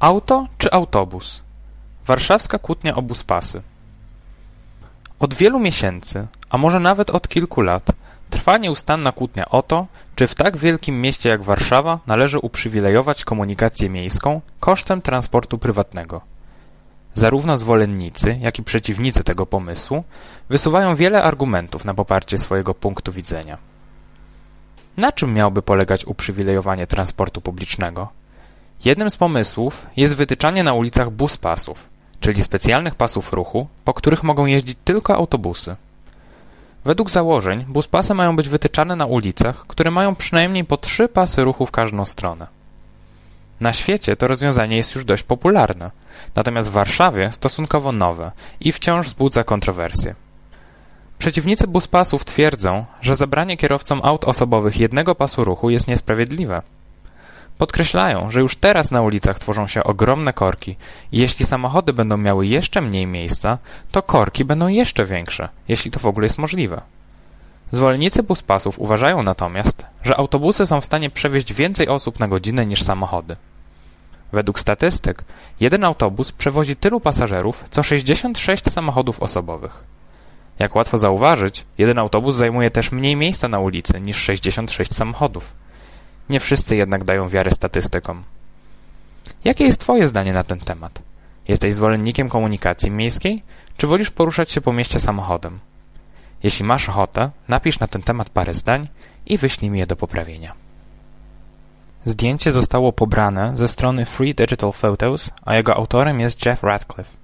Auto czy autobus? Warszawska kłótnia o buspasy. Od wielu miesięcy, a może nawet od kilku lat, trwa nieustanna kłótnia o to, czy w tak wielkim mieście jak Warszawa należy uprzywilejować komunikację miejską kosztem transportu prywatnego. Zarówno zwolennicy, jak i przeciwnicy tego pomysłu wysuwają wiele argumentów na poparcie swojego punktu widzenia. Na czym miałoby polegać uprzywilejowanie transportu publicznego? Jednym z pomysłów jest wytyczanie na ulicach buspasów, czyli specjalnych pasów ruchu, po których mogą jeździć tylko autobusy. Według założeń buspasy mają być wytyczane na ulicach, które mają przynajmniej po trzy pasy ruchu w każdą stronę. Na świecie to rozwiązanie jest już dość popularne, natomiast w Warszawie stosunkowo nowe i wciąż wzbudza kontrowersje. Przeciwnicy buspasów twierdzą, że zabranie kierowcom aut osobowych jednego pasu ruchu jest niesprawiedliwe. Podkreślają, że już teraz na ulicach tworzą się ogromne korki i jeśli samochody będą miały jeszcze mniej miejsca, to korki będą jeszcze większe, jeśli to w ogóle jest możliwe. Zwolennicy buspasów uważają natomiast, że autobusy są w stanie przewieźć więcej osób na godzinę niż samochody. Według statystyk, jeden autobus przewozi tylu pasażerów, co 66 samochodów osobowych. Jak łatwo zauważyć, jeden autobus zajmuje też mniej miejsca na ulicy niż 66 samochodów. Nie wszyscy jednak dają wiarę statystykom. Jakie jest Twoje zdanie na ten temat? Jesteś zwolennikiem komunikacji miejskiej, czy wolisz poruszać się po mieście samochodem? Jeśli masz ochotę, napisz na ten temat parę zdań i wyślij mi je do poprawienia. Zdjęcie zostało pobrane ze strony Free Digital Photos, a jego autorem jest Jeff Radcliffe.